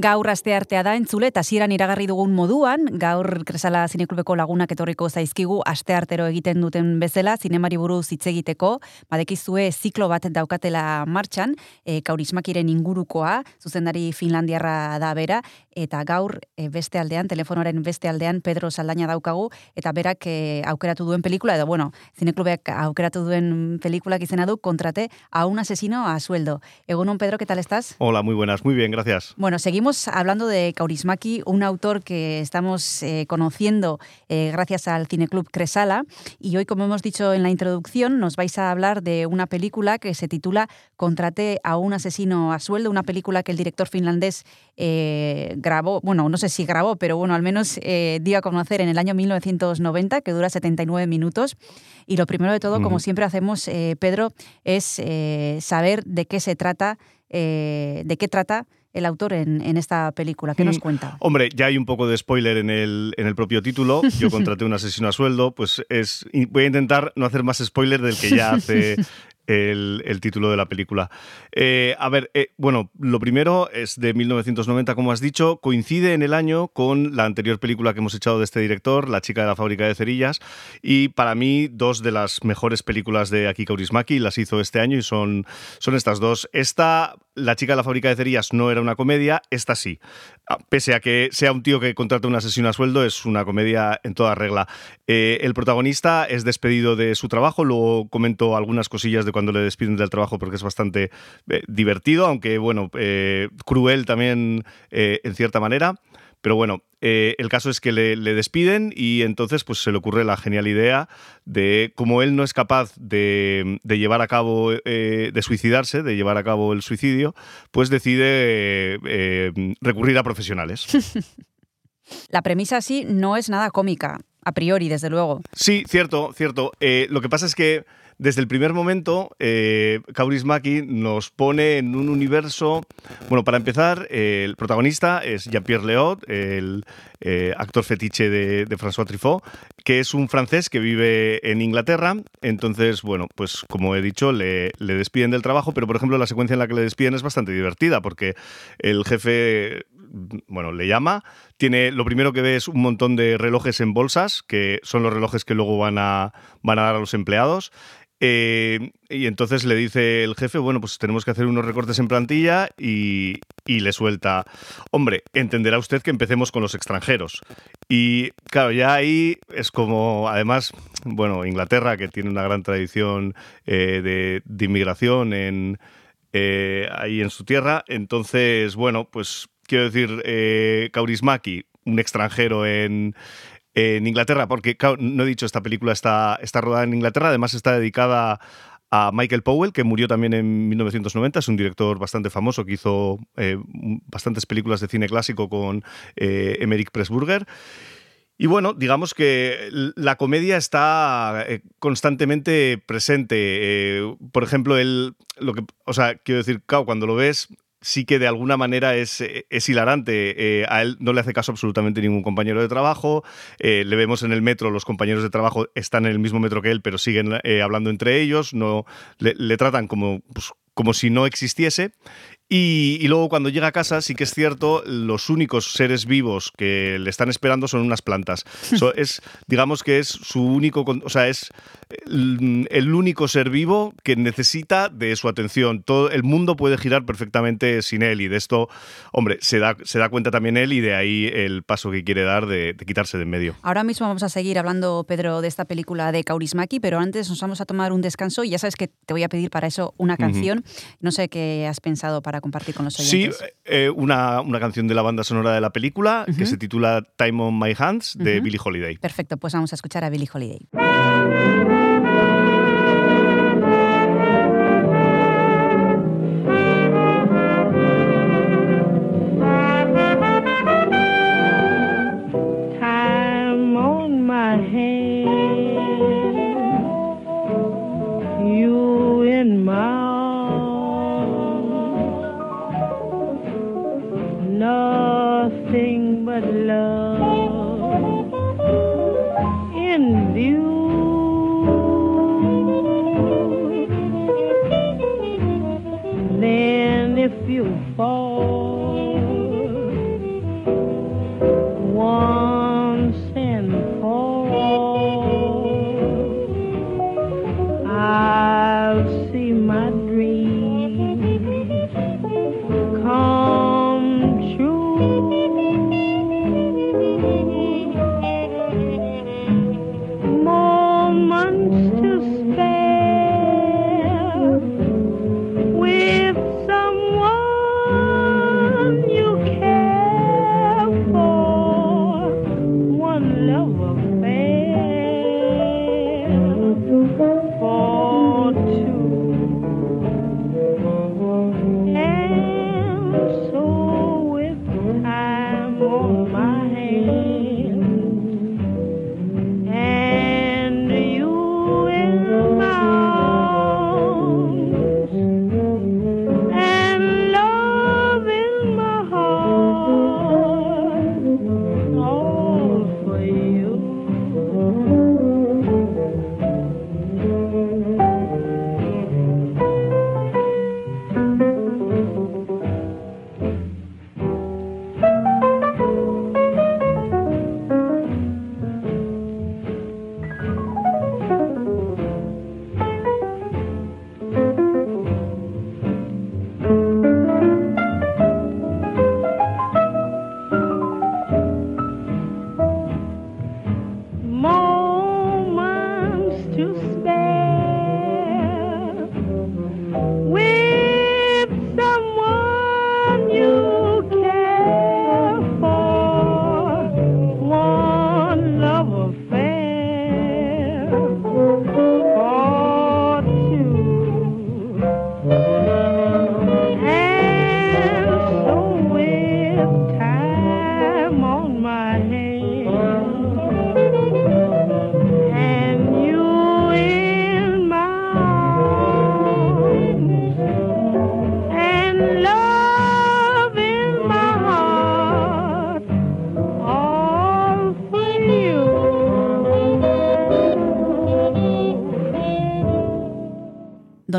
Gaur aste artea da entzule eta hasieran iragarri dugun moduan, gaur Kresala Zineklubeko lagunak etorriko zaizkigu aste artero egiten duten bezala zinemari buruz hitz egiteko, badekizue ziklo bat daukatela martxan, e, kaurismakiren ingurukoa, zuzendari Finlandiarra da bera, eta gaur e, beste aldean, telefonoren beste aldean Pedro Saldaña daukagu, eta berak e, aukeratu duen pelikula, edo bueno, Zineklubek aukeratu duen pelikulak izena du, kontrate a un asesino a sueldo. Egunon, Pedro, ¿qué tal estás? Hola, muy buenas, muy bien, gracias. Bueno, seguimos hablando de Kaurismaki, un autor que estamos eh, conociendo eh, gracias al Cineclub Cresala. Y hoy, como hemos dicho en la introducción, nos vais a hablar de una película que se titula Contraté a un asesino a sueldo, una película que el director finlandés eh, grabó, bueno, no sé si grabó, pero bueno, al menos dio a conocer en el año 1990, que dura 79 minutos. Y lo primero de todo, como siempre hacemos, Pedro, es saber de qué se trata, de qué trata el autor en, esta película. ¿Qué nos mm, cuenta? Hombre, ya hay un poco de spoiler en el, en el propio título. Yo contraté un asesino a sueldo, pues es. Voy a intentar no hacer más spoiler del que ya hace el, título de la película. Eh, a ver, eh, bueno, lo primero es de 1990, como has dicho, coincide en el año con la anterior película que hemos echado de este director, La chica de la fábrica de cerillas, y para mí dos de las mejores películas de Aki Kaurismaki las hizo este año y son, son estas dos. Esta, La chica de la fábrica de cerillas, no era una comedia, esta sí. Ah, pese a que sea un tío que contrata un asesino a sueldo, es una comedia en toda regla. Eh, el protagonista es despedido de su trabajo, luego comento algunas cosillas de cuando le despiden del trabajo porque es bastante eh, divertido, aunque bueno, eh, cruel también en cierta manera. Pero bueno, el caso es que le, despiden y entonces pues se le ocurre la genial idea de como él no es capaz de, llevar a cabo, de suicidarse, de llevar a cabo el suicidio, pues decide recurrir a profesionales. La premisa sí no es nada cómica, a priori, desde luego. Sí, cierto, cierto. lo que pasa es que desde el primer momento, eh, Kaurismäki nos pone en un universo. Bueno, para empezar, el protagonista es Jean-Pierre Leot, el eh, actor fetiche de, François Truffaut, que es un francés que vive en Inglaterra. Entonces, bueno, pues como he dicho, le, le despiden del trabajo, pero por ejemplo, la secuencia en la que le despiden es bastante divertida porque el jefe bueno, le llama, tiene, lo primero que ve es un montón de relojes en bolsas, que son los relojes que luego van a, van a dar a los empleados. Eh, y entonces le dice el jefe, bueno, pues tenemos que hacer unos recortes en plantilla y, le suelta, hombre, entenderá usted que empecemos con los extranjeros. Y claro, ya ahí es como, además, bueno, Inglaterra, que tiene una gran tradición eh, de, inmigración en, eh, ahí en su tierra, entonces, bueno, pues quiero decir, Kaurismaki, un extranjero en, en Inglaterra, porque no he dicho, esta película está, está rodada en Inglaterra, además está dedicada a Michael Powell, que murió también en 1990, es un director bastante famoso que hizo eh, bastantes películas de cine clásico con eh, Emmerich Pressburger. Y bueno, digamos que la comedia está eh, constantemente presente. por ejemplo, el, lo que, o sea, quiero decir, cuando lo ves, sí que de alguna manera es, eh, es hilarante. Eh, a él no le hace caso absolutamente ningún compañero de trabajo. Eh, le vemos en el metro, los compañeros de trabajo están en el mismo metro que él, pero siguen hablando entre ellos. No, le, tratan como, pues, como si no existiese. Y, luego cuando llega a casa, sí que es cierto, los únicos seres vivos que le están esperando son unas plantas. es, digamos que es su único, o sea, es el, único ser vivo que necesita de su atención. Todo el mundo puede girar perfectamente sin él y de esto, hombre, se da, se da cuenta también él y de ahí el paso que quiere dar de, quitarse de en medio. Ahora mismo vamos a seguir hablando, Pedro, de esta película de Kaurismaki, pero antes nos vamos a tomar un descanso y ya sabes que te voy a pedir para eso una canción. No sé qué has pensado para compartir con los oyentes. Sí, eh, una, una, canción de la banda sonora de la película que se titula Time on My Hands de Billie Holiday. Perfecto, pues vamos a escuchar a Billie Holiday.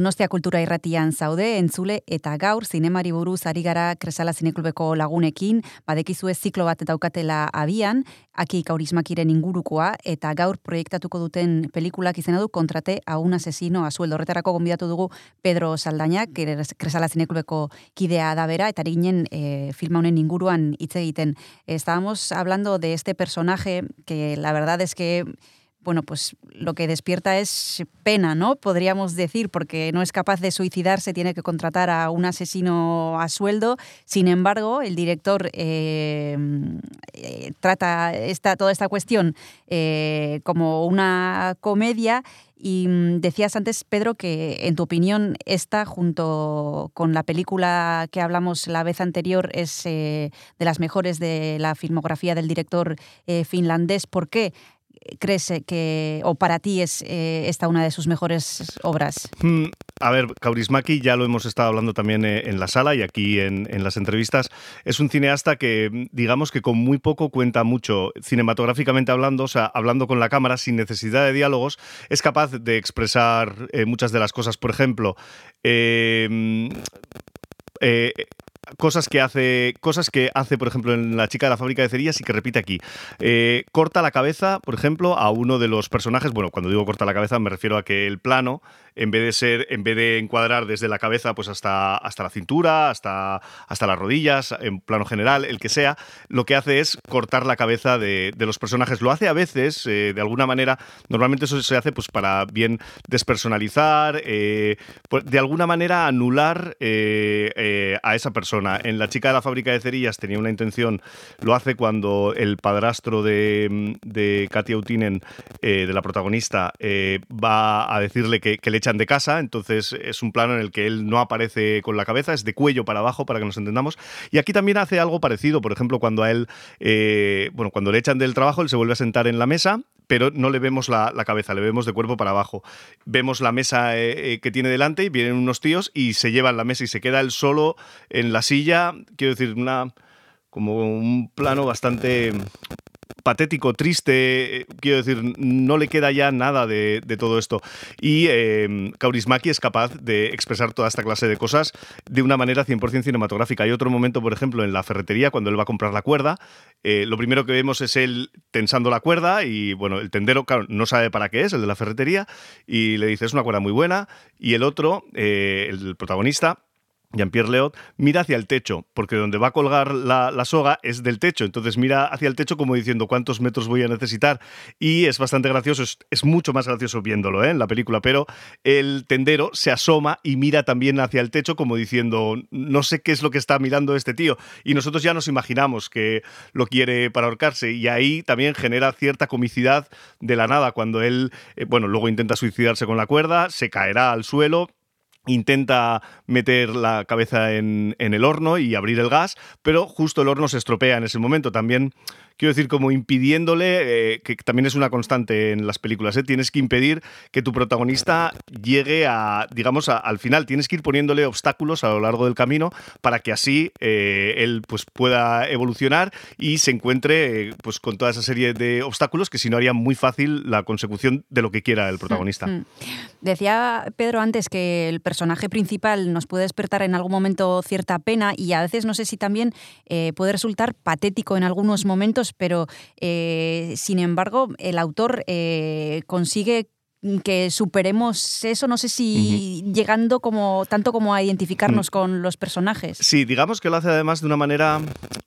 Donostia Kultura Irratian zaude, entzule eta gaur zinemari buruz ari gara Kresala Zineklubeko lagunekin, badekizue ziklo bat daukatela abian, aki kaurismakiren ingurukoa, eta gaur proiektatuko duten pelikulak izena du kontrate a un asesino a sueldo. Horretarako gonbidatu dugu Pedro Saldañak, Kresala Zineklubeko kidea da bera, eta ginen e, filma honen inguruan hitz egiten. Estábamos hablando de este personaje que la verdad es que bueno, pues lo que despierta es pena, ¿no? Podríamos decir, porque no es capaz de suicidarse, tiene que contratar a un asesino a sueldo. Sin embargo, el director eh, eh, trata esta, toda esta cuestión eh, como una comedia y mm, decías antes, Pedro, que en tu opinión esta, junto con la película que hablamos la vez anterior, es de las mejores de la filmografía del director finlandés. ¿Por qué? Crees que, o para ti es eh, esta una de sus mejores obras? Hmm, a ver, Kaurismaki ya lo hemos estado hablando también eh, en la sala y aquí en, las entrevistas. Es un cineasta que, digamos que con muy poco cuenta mucho cinematográficamente hablando, o sea, hablando con la cámara sin necesidad de diálogos, es capaz de expresar eh, muchas de las cosas. Por ejemplo, eh, cosas que hace, cosas que hace, por ejemplo, en La chica de la fábrica de cerillas y que repite aquí. Eh, corta la cabeza, por ejemplo, a uno de los personajes. Bueno, cuando digo corta la cabeza me refiero a que el plano en vez de ser, en vez de encuadrar desde la cabeza pues hasta, hasta la cintura, hasta, hasta las rodillas, en plano general, el que sea, lo que hace es cortar la cabeza de, los personajes. Lo hace a veces, eh, de alguna manera, normalmente eso se hace pues para bien despersonalizar, eh, pues, de alguna manera anular eh, a esa persona. En La chica de la fábrica de cerillas tenía una intención, lo hace cuando el padrastro de, de Katia Utinen, de la protagonista, va a decirle que, que le echan de casa, entonces es un plano en el que él no aparece con la cabeza, es de cuello para abajo para que nos entendamos. Y aquí también hace algo parecido, por ejemplo, cuando a él, eh, bueno, cuando le echan del trabajo, él se vuelve a sentar en la mesa, pero no le vemos la, cabeza, le vemos de cuerpo para abajo. Vemos la mesa eh, eh, que tiene delante y vienen unos tíos y se llevan la mesa y se queda él solo en la silla, quiero decir, una como un plano bastante patético, triste, quiero decir, no le queda ya nada de, todo esto. Y eh, Kaurismaki es capaz de expresar toda esta clase de cosas de una manera 100% cinematográfica. Hay otro momento, por ejemplo, en la ferretería, cuando él va a comprar la cuerda, eh, lo primero que vemos es él tensando la cuerda y, bueno, el tendero, claro, no sabe para qué es, el de la ferretería, y le dice, es una cuerda muy buena, y el otro, eh, el protagonista, Jean-Pierre Leot mira hacia el techo, porque donde va a colgar la, soga es del techo, entonces mira hacia el techo como diciendo cuántos metros voy a necesitar y es bastante gracioso, es, mucho más gracioso viéndolo ¿eh? en la película, pero el tendero se asoma y mira también hacia el techo como diciendo no sé qué es lo que está mirando este tío y nosotros ya nos imaginamos que lo quiere para ahorcarse y ahí también genera cierta comicidad de la nada cuando él, eh, bueno, luego intenta suicidarse con la cuerda, se caerá al suelo intenta meter la cabeza en, en, el horno y abrir el gas, pero justo el horno se estropea en ese momento. También quiero decir, como impidiéndole, eh, que también es una constante en las películas, ¿eh? tienes que impedir que tu protagonista llegue a, digamos, al final, tienes que ir poniéndole obstáculos a lo largo del camino para que así eh, él pues, pueda evolucionar y se encuentre pues, con toda esa serie de obstáculos que si no haría muy fácil la consecución de lo que quiera el protagonista. Mm, mm. Decía Pedro antes que el personaje principal nos puede despertar en algún momento cierta pena y a veces no sé si también puede resultar patético en algunos momentos pero eh, sin embargo el autor eh, consigue que superemos eso, no sé si llegando como tanto como a identificarnos mm. con los personajes. Sí, digamos que lo hace además de una manera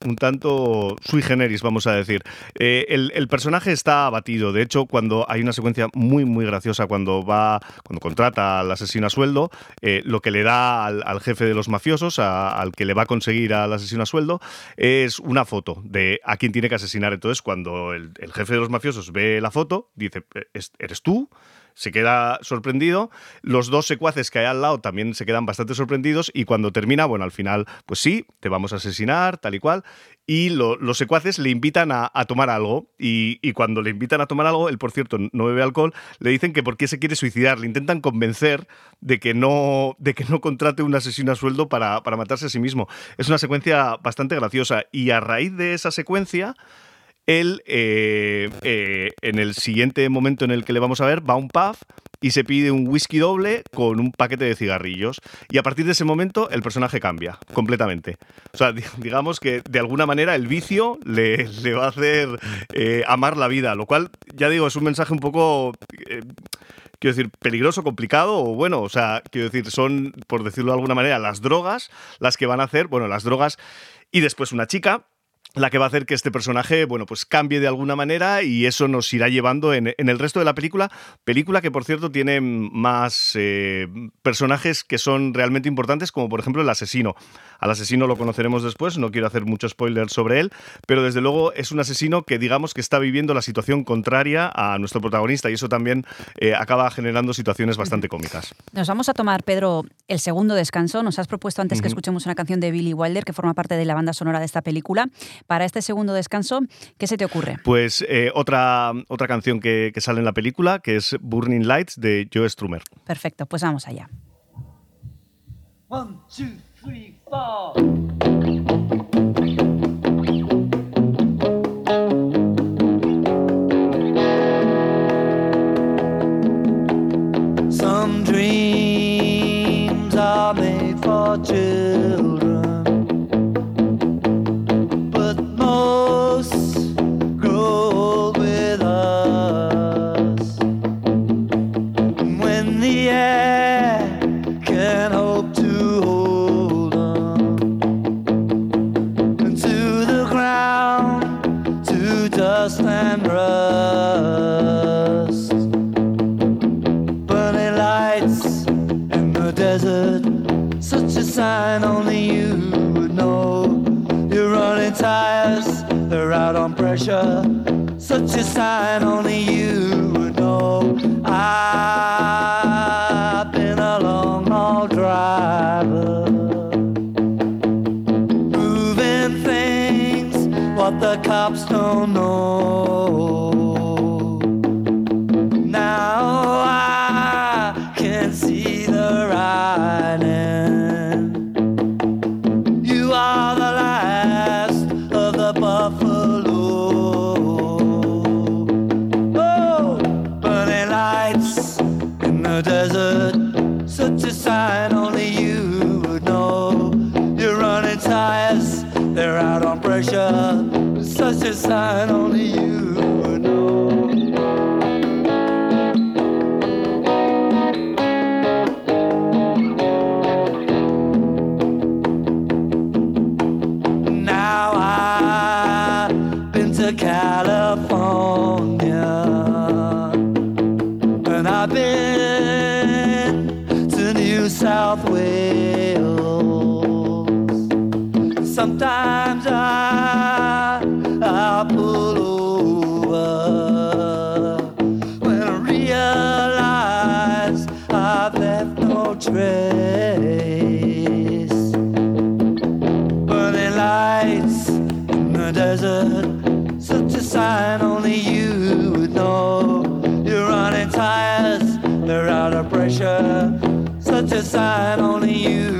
un tanto sui generis, vamos a decir. Eh, el, personaje está abatido, de hecho, cuando hay una secuencia muy, muy graciosa, cuando va, cuando contrata al asesino a sueldo, eh, lo que le da al, jefe de los mafiosos, al que le va a conseguir al asesino a sueldo, es una foto de a quién tiene que asesinar. Entonces, cuando el, el jefe de los mafiosos ve la foto, dice, ¿eres tú? Se queda sorprendido. Los dos secuaces que hay al lado también se quedan bastante sorprendidos y cuando termina, bueno, al final, pues sí, te vamos a asesinar, tal y cual. Y los secuaces le invitan a, tomar algo y, cuando le invitan a tomar algo, él por cierto no bebe alcohol, le dicen que por qué se quiere suicidar, le intentan convencer de que no, de que no contrate un asesino a sueldo para, para matarse a sí mismo. Es una secuencia bastante graciosa y a raíz de esa secuencia él, eh, eh, en el siguiente momento en el que le vamos a ver, va un pub y se pide un whisky doble con un paquete de cigarrillos. Y a partir de ese momento el personaje cambia completamente. O sea, digamos que de alguna manera el vicio le, va a hacer eh, amar la vida, lo cual, ya digo, es un mensaje un poco... quiero decir, peligroso, complicado, o bueno, o sea, quiero decir, son, por decirlo de alguna manera, las drogas las que van a hacer, bueno, las drogas y después una chica la que va a hacer que este personaje, bueno, pues cambie de alguna manera y eso nos irá llevando en, el resto de la película. Película que, por cierto, tiene más eh, personajes que son realmente importantes, como por ejemplo el asesino. Al asesino lo conoceremos después, no quiero hacer mucho spoiler sobre él, pero desde luego es un asesino que digamos que está viviendo la situación contraria a nuestro protagonista y eso también eh, acaba generando situaciones bastante cómicas. Nos vamos a tomar, Pedro, el segundo descanso. Nos has propuesto antes que escuchemos una canción de Billy Wilder que forma parte de la banda sonora de esta película. Para este segundo descanso, ¿qué se te ocurre? Pues eh, otra, otra canción que, que sale en la película, que es Burning Lights de Joe Strummer. Perfecto, pues vamos allá. One, two, three, four. Some dreams are made for children. the air can hope to hold on to the ground, to dust and rust. Burning lights in the desert, such a sign only you would know. You're running tires, they're out on pressure, such a sign only you would know. I buffalo. Oh, burning lights in the desert, such a sign only you would know. You're running tires, they're out on pressure, such a sign only you. Left no trace. Burning lights in the desert, such a sign only you would know. You're running tires, they're out of pressure, such a sign only you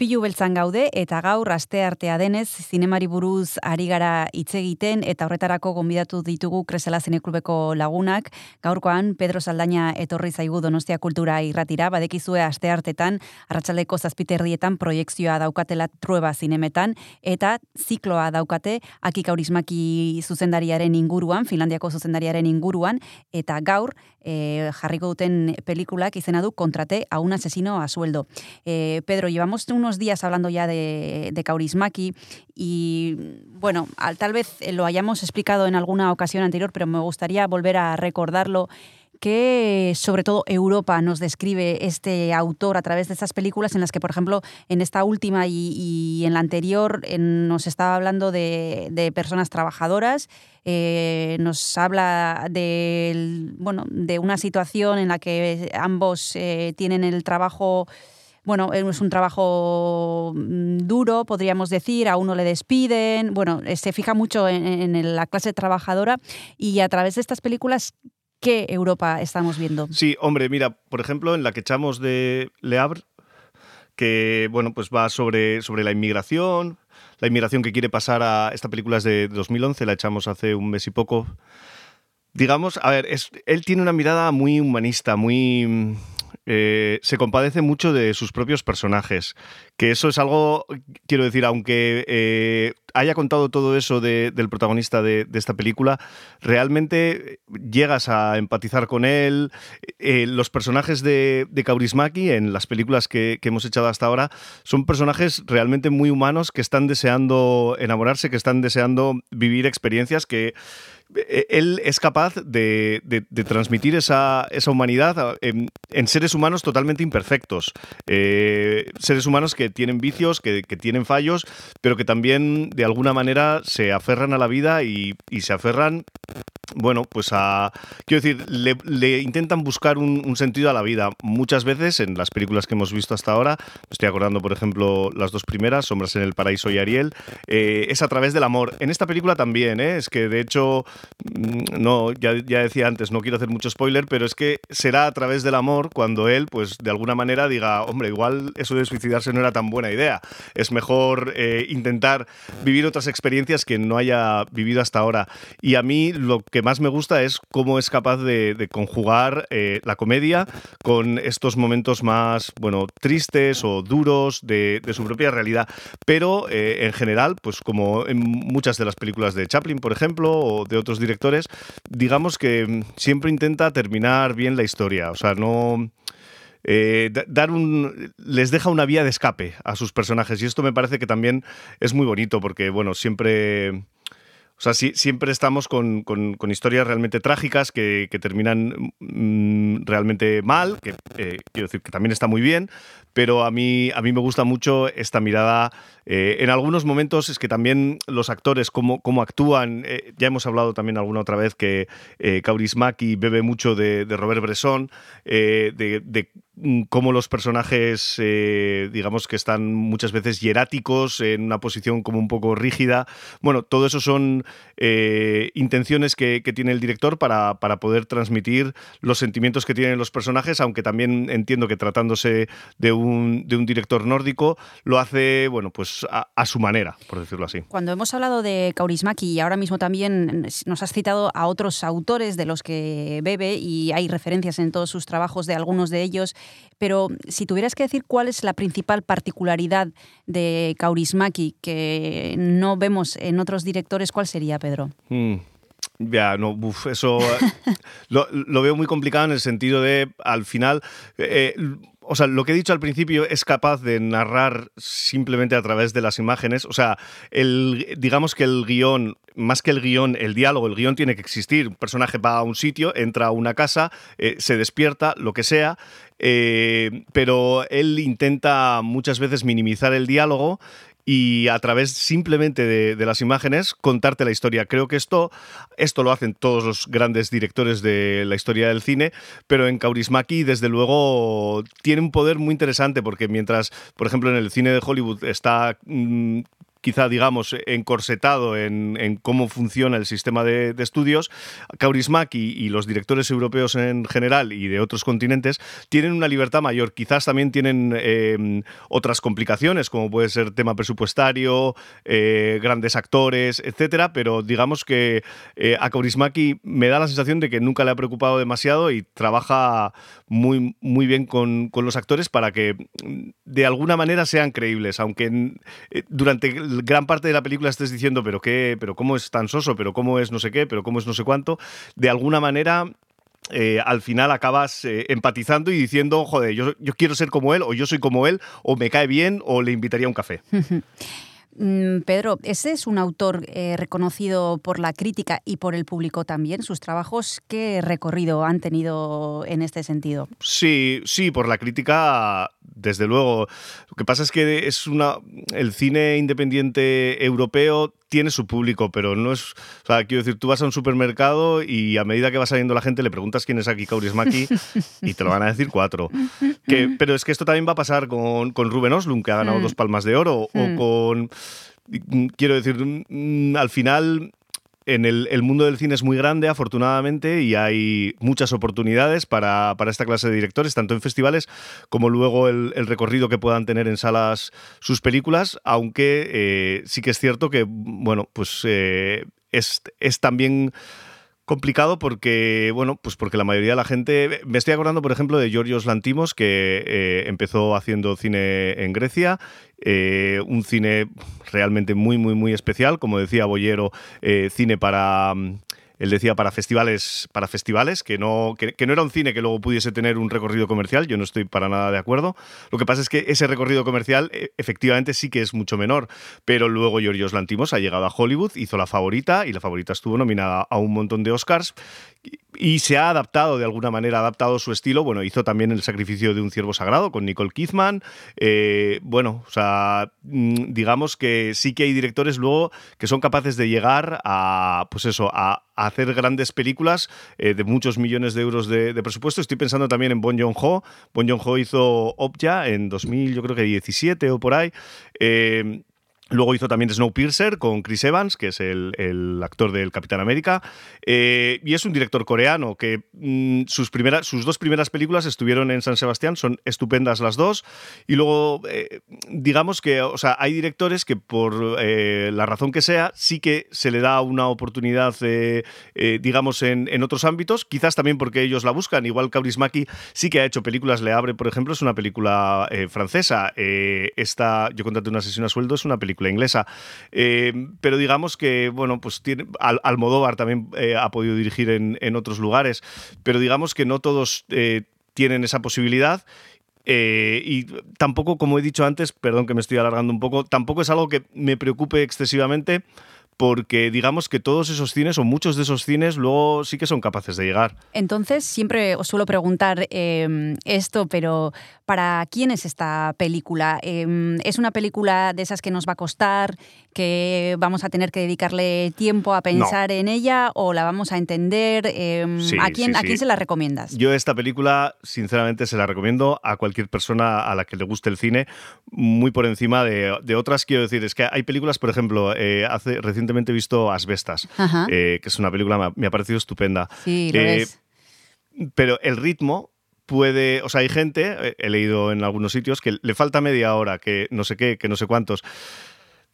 Izpilu beltzan gaude eta gaur aste artea denez zinemari buruz ari gara hitz egiten eta horretarako gonbidatu ditugu Kresala Zineklubeko lagunak. Gaurkoan Pedro Saldaña etorri zaigu Donostia Kultura irratira, badekizue aste artetan arratsaldeko zazpiterdietan proiekzioa daukatela trueba zinemetan eta zikloa daukate Aki Kaurismaki zuzendariaren inguruan, Finlandiako zuzendariaren inguruan eta gaur e, jarriko duten pelikulak izena du Kontrate a un asesino a sueldo. E, Pedro, llevamos unos días hablando ya de, de Kaurismaki y, bueno, al, tal vez lo hayamos explicado en alguna ocasión anterior, pero me gustaría volver a recordarlo que sobre todo Europa nos describe este autor a través de estas películas en las que, por ejemplo, en esta última y, en la anterior nos estaba hablando de, de personas trabajadoras, eh, nos habla de, bueno, de una situación en la que ambos eh, tienen el trabajo bueno, es un trabajo mm, duro, podríamos decir, a uno le despiden, bueno, se fija mucho en, en, la clase trabajadora y a través de estas películas, ¿qué Europa estamos viendo? Sí, hombre, mira, por ejemplo, en la que echamos de Le Havre, que bueno, pues va sobre, sobre la inmigración, la inmigración que quiere pasar a esta película es de 2011, la echamos hace un mes y poco. Digamos, a ver, es, él tiene una mirada muy humanista, muy eh, se compadece mucho de sus propios personajes. Que eso es algo, quiero decir, aunque eh, haya contado todo eso de, del protagonista de, esta película, realmente llegas a empatizar con él. Eh, los personajes de, de Kaurismaki en las películas que, hemos echado hasta ahora son personajes realmente muy humanos que están deseando enamorarse, que están deseando vivir experiencias que él es capaz de, de, transmitir esa, esa humanidad en, en, seres humanos totalmente imperfectos. Eh, seres humanos que tienen vicios, que, que, tienen fallos, pero que también de alguna manera se aferran a la vida y, y se aferran bueno, pues a. Quiero decir, le, intentan buscar un, sentido a la vida. Muchas veces en las películas que hemos visto hasta ahora, estoy acordando, por ejemplo, las dos primeras, Sombras en el Paraíso y Ariel, eh, es a través del amor. En esta película también, ¿eh? es que de hecho, mm, no, ya, ya, decía antes, no quiero hacer mucho spoiler, pero es que será a través del amor cuando él, pues de alguna manera diga, hombre, igual eso de suicidarse no era tan buena idea. Es mejor eh, intentar vivir otras experiencias que no haya vivido hasta ahora. Y a mí lo que más me gusta es cómo es capaz de, conjugar eh, la comedia con estos momentos más, bueno, tristes o duros de, su propia realidad. Pero eh, en general, pues como en muchas de las películas de Chaplin, por ejemplo, o de otros directores, digamos que siempre intenta terminar bien la historia. O sea, no... Eh, dar un les deja una vía de escape a sus personajes y esto me parece que también es muy bonito porque bueno siempre o sea, sí, siempre estamos con, historias realmente trágicas que, terminan mmm, realmente mal, que eh, quiero decir que también está muy bien, pero a mí, me gusta mucho esta mirada. Eh, en algunos momentos es que también los actores, cómo, actúan, eh, ya hemos hablado también alguna otra vez que eh, Kaurismaki bebe mucho de, Robert Bresson, de, mm, cómo los personajes, eh, digamos que están muchas veces hieráticos, en una posición como un poco rígida. Bueno, todo eso son eh, intenciones que, tiene el director para, poder transmitir los sentimientos que tienen los personajes, aunque también entiendo que tratándose de un, de un director nórdico, lo hace, bueno, pues a, su manera, por decirlo así. Cuando hemos hablado de Kaurismaki y ahora mismo también nos has citado a otros autores de los que bebe y hay referencias en todos sus trabajos de algunos de ellos, pero si tuvieras que decir cuál es la principal particularidad de Kaurismaki que no vemos en otros directores, ¿cuál sería, Pedro? Hmm. Ya, no, eso lo, veo muy complicado en el sentido de, al final, eh, o sea, lo que he dicho al principio es capaz de narrar simplemente a través de las imágenes. O sea, el, digamos que el guion, más que el guion, el diálogo, el guion tiene que existir. Un personaje va a un sitio, entra a una casa, eh, se despierta, lo que sea, eh, pero él intenta muchas veces minimizar el diálogo y a través simplemente de, las imágenes contarte la historia. Creo que esto, esto lo hacen todos los grandes directores de la historia del cine, pero en Kaurismaki desde luego tiene un poder muy interesante porque mientras, por ejemplo, en el cine de Hollywood está mm, quizá, digamos, encorsetado en, cómo funciona el sistema de, estudios, Kaurismäki y, los directores europeos en general y de otros continentes tienen una libertad mayor. Quizás también tienen em, otras complicaciones, como puede ser tema presupuestario, eh, grandes actores, etcétera, pero digamos que eh, a Kaurismäki me da la sensación de que nunca le ha preocupado demasiado y trabaja muy, muy bien con, los actores para que de alguna manera sean creíbles, aunque eh, durante gran parte de la película estés diciendo, pero qué, pero cómo es tan soso, pero cómo es no sé qué, pero cómo es no sé cuánto, de alguna manera eh, al final acabas eh, empatizando y diciendo, joder, yo, yo, quiero ser como él, o yo soy como él, o me cae bien, o le invitaría a un café. Mm, Pedro, ese es un autor eh, reconocido por la crítica y por el público también. ¿Sus trabajos qué recorrido han tenido en este sentido? Sí, sí, por la crítica, desde luego. Lo que pasa es que es una, el cine independiente europeo tiene su público, pero no es. O sea, quiero decir, tú vas a un supermercado y a medida que va saliendo la gente le preguntas quién es aquí Kaurismaki y te lo van a decir cuatro. Que, pero es que esto también va a pasar con, con Ruben Oslund, que ha ganado mm. dos palmas de oro, o mm. con. Quiero decir, mm, al final en el, mundo del cine es muy grande, afortunadamente, y hay muchas oportunidades para, esta clase de directores, tanto en festivales como luego el, recorrido que puedan tener en salas sus películas, aunque eh, sí que es cierto que, bueno, pues eh, es, es también complicado porque, bueno, pues porque la mayoría de la gente. Me estoy acordando, por ejemplo, de Georgios Lantimos, que eh, empezó haciendo cine en Grecia. Eh, un cine realmente muy, muy, muy especial. Como decía Boyero, eh, cine para. Mm, él decía para festivales, para festivales que, no, que, no era un cine que luego pudiese tener un recorrido comercial, yo no estoy para nada de acuerdo. Lo que pasa es que ese recorrido comercial e, efectivamente sí que es mucho menor, pero luego Giorgios Lantimos ha llegado a Hollywood, hizo La Favorita y La Favorita estuvo nominada a un montón de Oscars y se ha adaptado de alguna manera, ha adaptado su estilo. Bueno, hizo también El sacrificio de un ciervo sagrado con Nicole Kidman. Eh, bueno, o sea, mm, digamos que sí que hay directores luego que son capaces de llegar a, pues eso, a, hacer grandes películas eh, de muchos millones de euros de, presupuesto. Estoy pensando también en Bon Joon-ho. Bon Joon-ho hizo Opja en 2000, yo creo que 17 o por ahí. Eh, Luego hizo también Snowpiercer con Chris Evans, que es el, actor del Capitán América. Eh, y es un director coreano que mm, sus, dos primeras películas estuvieron en San Sebastián, son estupendas las dos. Y luego, eh, digamos que o sea, hay directores que por eh, la razón que sea, sí que se le da una oportunidad, digamos, en, otros ámbitos. Quizás también porque ellos la buscan. Igual Kaurismäki sí que ha hecho películas. Le abre, por ejemplo, es una película francesa. esta, Yo contate una sesión a sueldo, es una película inglesa. Eh, pero digamos que, bueno, pues tiene, Al, Almodóvar también eh, ha podido dirigir en, otros lugares, pero digamos que no todos eh, tienen esa posibilidad. y tampoco, como he dicho antes, perdón que me estoy alargando un poco, tampoco es algo que me preocupe excesivamente porque digamos que todos esos cines o muchos de esos cines luego sí que son capaces de llegar. Entonces, siempre os suelo preguntar em, esto, pero ¿para quién es esta película? Em, ¿Es una película de esas que nos va a costar, que vamos a tener que dedicarle tiempo a pensar en ella o la vamos a entender? Em, Sí, ¿a, quién, sí, ¿A quién se la recomiendas? Yo esta película, sinceramente, se la recomiendo a cualquier persona a la que le guste el cine, muy por encima de, de otras. Quiero decir, es que hay películas, por ejemplo, eh, hace, recientemente he visto Asbestas, eh, que es una película, me ha, me ha parecido estupenda. sí, lo eh, es. Pero el ritmo puede, o sea, hay gente, eh, he leído en algunos sitios, que le falta media hora, que no sé qué, que no sé cuántos.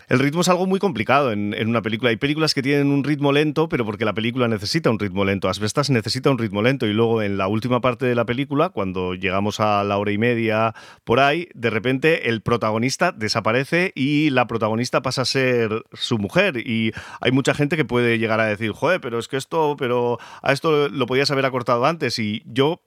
El ritmo es algo muy complicado en, una película. Hay películas que tienen un ritmo lento, pero porque la película necesita un ritmo lento. Asbestas necesita un ritmo lento. Y luego en la última parte de la película, cuando llegamos a la hora y media por ahí, de repente el protagonista desaparece y la protagonista pasa a ser su mujer. Y hay mucha gente que puede llegar a decir, joder, pero es que esto, pero a esto lo podías haber acortado antes. Y yo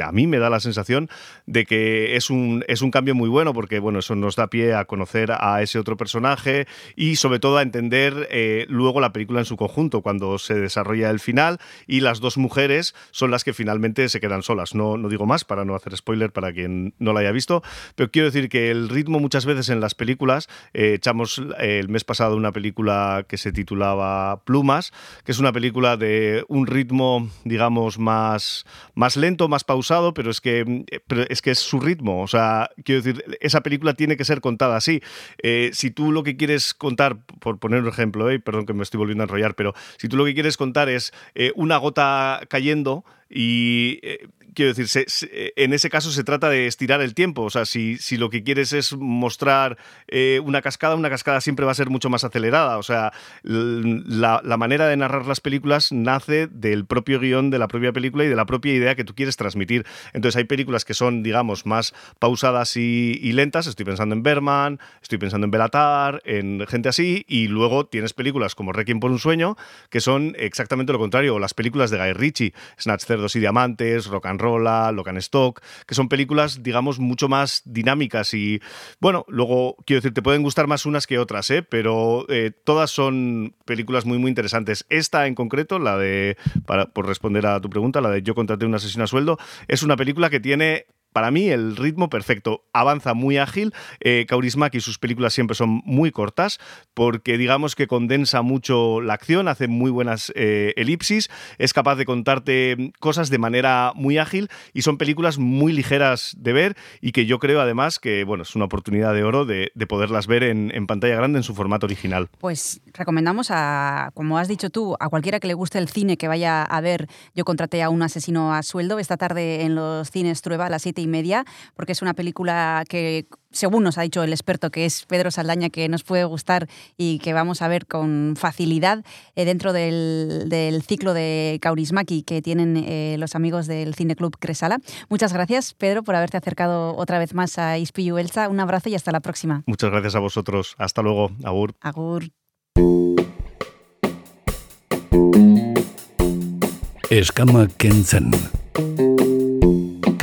a mí me da la sensación de que es un, es un cambio muy bueno porque bueno, eso nos da pie a conocer a ese otro personaje y sobre todo a entender eh, luego la película en su conjunto cuando se desarrolla el final y las dos mujeres son las que finalmente se quedan solas. No, no digo más para no hacer spoiler para quien no la haya visto, pero quiero decir que el ritmo muchas veces en las películas, eh, echamos el mes pasado una película que se titulaba Plumas, que es una película de un ritmo, digamos, más, más lento, más pausado, pero es que pero es que es su ritmo. O sea, quiero decir, esa película tiene que ser contada así. Eh, si tú lo que quieres contar, por poner un ejemplo, eh, perdón que me estoy volviendo a enrollar, pero si tú lo que quieres contar es eh, una gota cayendo y eh, quiero decir, se- en ese caso se trata de estirar el tiempo. O sea, si, si lo que quieres es mostrar eh, una cascada, una cascada siempre va a ser mucho más acelerada. O sea, la, la manera de narrar las películas nace del propio guion de la propia película y de la propia idea que tú quieres transmitir. Entonces hay películas que son, digamos, más pausadas y, lentas. Estoy pensando en Berman, estoy pensando en Belatar, en gente así. Y luego tienes películas como Requiem por un sueño, que son exactamente lo contrario. O las películas de Guy Ritchie, Snatch, Cerdos y Diamantes, Rock and Rolla, Lock and Stock, que son películas, digamos, mucho más dinámicas y, bueno, luego, quiero decir, te pueden gustar más unas que otras, ¿eh? pero eh, todas son películas muy, muy interesantes. Esta en concreto, la de, para, por responder a tu pregunta, la de Yo contraté un asesino a sueldo, es una película que tiene para mí el ritmo perfecto, avanza muy ágil. Eh, Kaurismäki sus películas siempre son muy cortas porque digamos que condensa mucho la acción, hace muy buenas eh, elipsis, es capaz de contarte cosas de manera muy ágil y son películas muy ligeras de ver y que yo creo además que bueno, es una oportunidad de oro de, de poderlas ver en, pantalla grande en su formato original. Pues recomendamos a, como has dicho tú, a cualquiera que le guste el cine que vaya a ver Yo contraté a un asesino a sueldo esta tarde en los cines Trueba a las siete y media, porque es una película que, según nos ha dicho el experto, que es Pedro Saldaña, que nos puede gustar y que vamos a ver con facilidad eh, dentro del, del ciclo de Kaurismäki que tienen eh, los amigos del Cine Club Cresala. Muchas gracias, Pedro, por haberte acercado otra vez más a Ispiu Elsa. Un abrazo y hasta la próxima. Muchas gracias a vosotros. Hasta luego. Agur. Agur.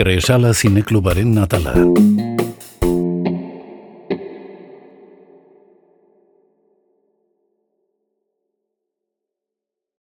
Kentzen. Kresala zineklubaren atala.